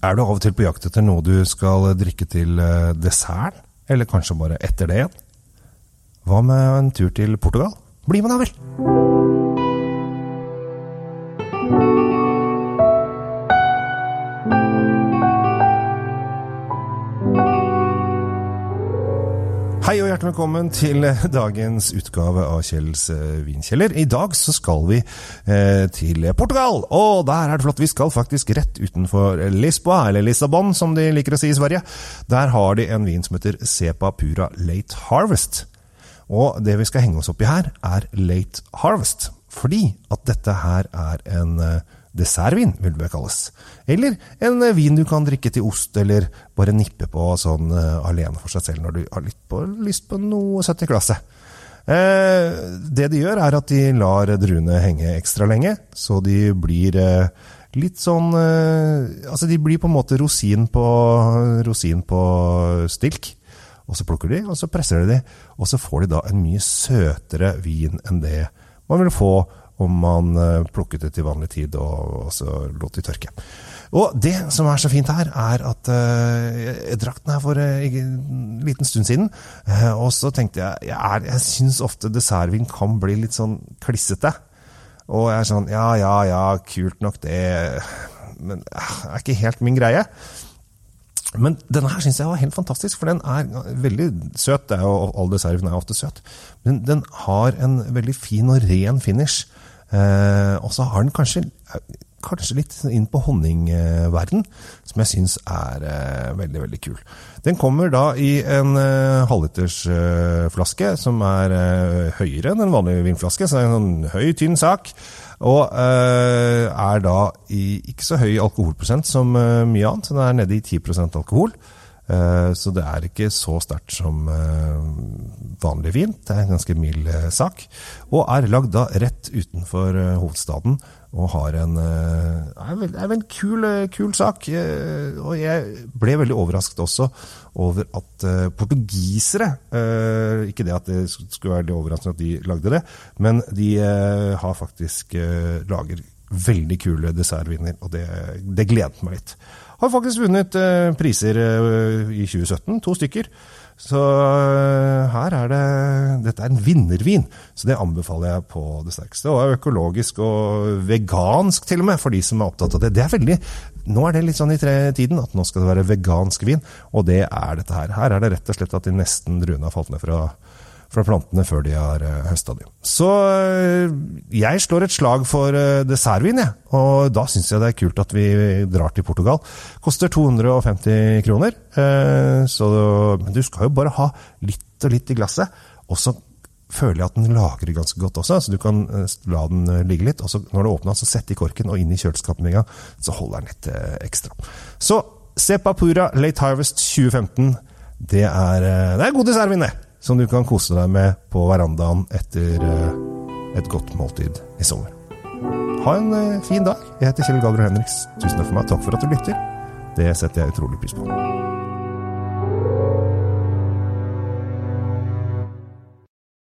Er du av og til på jakt etter noe du skal drikke til dessert? desserten? Eller kanskje bare etter det igjen? Hva med en tur til Portugal? Bli med, da vel! Hei og hjertelig velkommen til dagens utgave av Kjells eh, vinkjeller. I dag så skal vi eh, til Portugal, og der er det flott. Vi skal faktisk rett utenfor Lisboa, eller Lissabon som de liker å si i Sverige. Der har de en vin som heter Sepa Pura Late Harvest. Og det vi skal henge oss opp i her, er Late Harvest. Fordi at dette her er en eh, dessertvin, vil det kalles. Eller en eh, vin du kan drikke til ost, eller bare nippe på sånn eh, alene for seg selv når du har litt på, lyst på noe søtt i glasset. Eh, det de gjør, er at de lar druene henge ekstra lenge, så de blir eh, litt sånn eh, Altså, de blir på en måte rosin på, rosin på stilk. Og så plukker de, og så presser de de, og så får de da en mye søtere vin enn det man vil få om man eh, plukket det til vanlig tid og, og så lot de tørke. Og det som er så fint her, er at jeg drakk den her for uh, en liten stund siden. Og så tenkte jeg Jeg, jeg syns ofte dessertvin kan bli litt sånn klissete. Og jeg er sånn Ja, ja, ja, kult nok det, men det er ikke helt min greie. Men denne her syns jeg var helt fantastisk, for den er veldig søt. Det er jo, all dessertvin er ofte søt. Men den har en veldig fin og ren finish. Eh, og så har den kanskje, kanskje litt inn på honningverden, som jeg syns er eh, veldig, veldig kul. Den kommer da i en eh, halvlitersflaske, eh, som er eh, høyere enn en vanlig vinflaske. Så det er en sånn høy, tynn sak. Og eh, er da i ikke så høy alkoholprosent som eh, mye annet. Den er nede i 10 alkohol. Eh, så det er ikke så sterkt som eh, vanlig vin. Det er en ganske mild eh, sak. Og er lagd da rett utenfor hovedstaden. Og har en Det er en kul, kul sak. Og jeg ble veldig overrasket også over at portugisere Ikke det at det skulle være veldig overraskende at de lagde det, men de har faktisk lager veldig kule dessertvinner, og det, det gledet meg litt. Har faktisk vunnet eh, priser eh, i 2017, to stykker. Så eh, her er det Dette er en vinnervin, så det anbefaler jeg på det sterkeste. Og er økologisk og vegansk til og med, for de som er opptatt av det. Det er veldig Nå er det litt sånn i tiden at nå skal det være vegansk vin, og det er dette her. Her er det rett og slett at de nesten druene har falt ned fra fra plantene før de har uh, høsta dem. Så eh, jeg slår et slag for uh, dessertvin, jeg. Og da syns jeg det er kult at vi drar til Portugal. Koster 250 kroner. Så du skal jo bare ha litt og litt i glasset. Og så føler jeg at den lagrer ganske godt også, så du kan la den ligge litt. Og så når det åpner så sett i korken og inn i kjøleskapet med en gang. Så holder den litt ekstra. Så Sepapura Late Harvest 2015, det er, det er god dessertvin, det som du kan kose deg med på verandaen etter et godt måltid i sommer. Ha en fin dag. Jeg heter Kjell Gabriel Henriks. Tusen takk for meg. Takk for at du lytter. Det setter jeg utrolig pris på.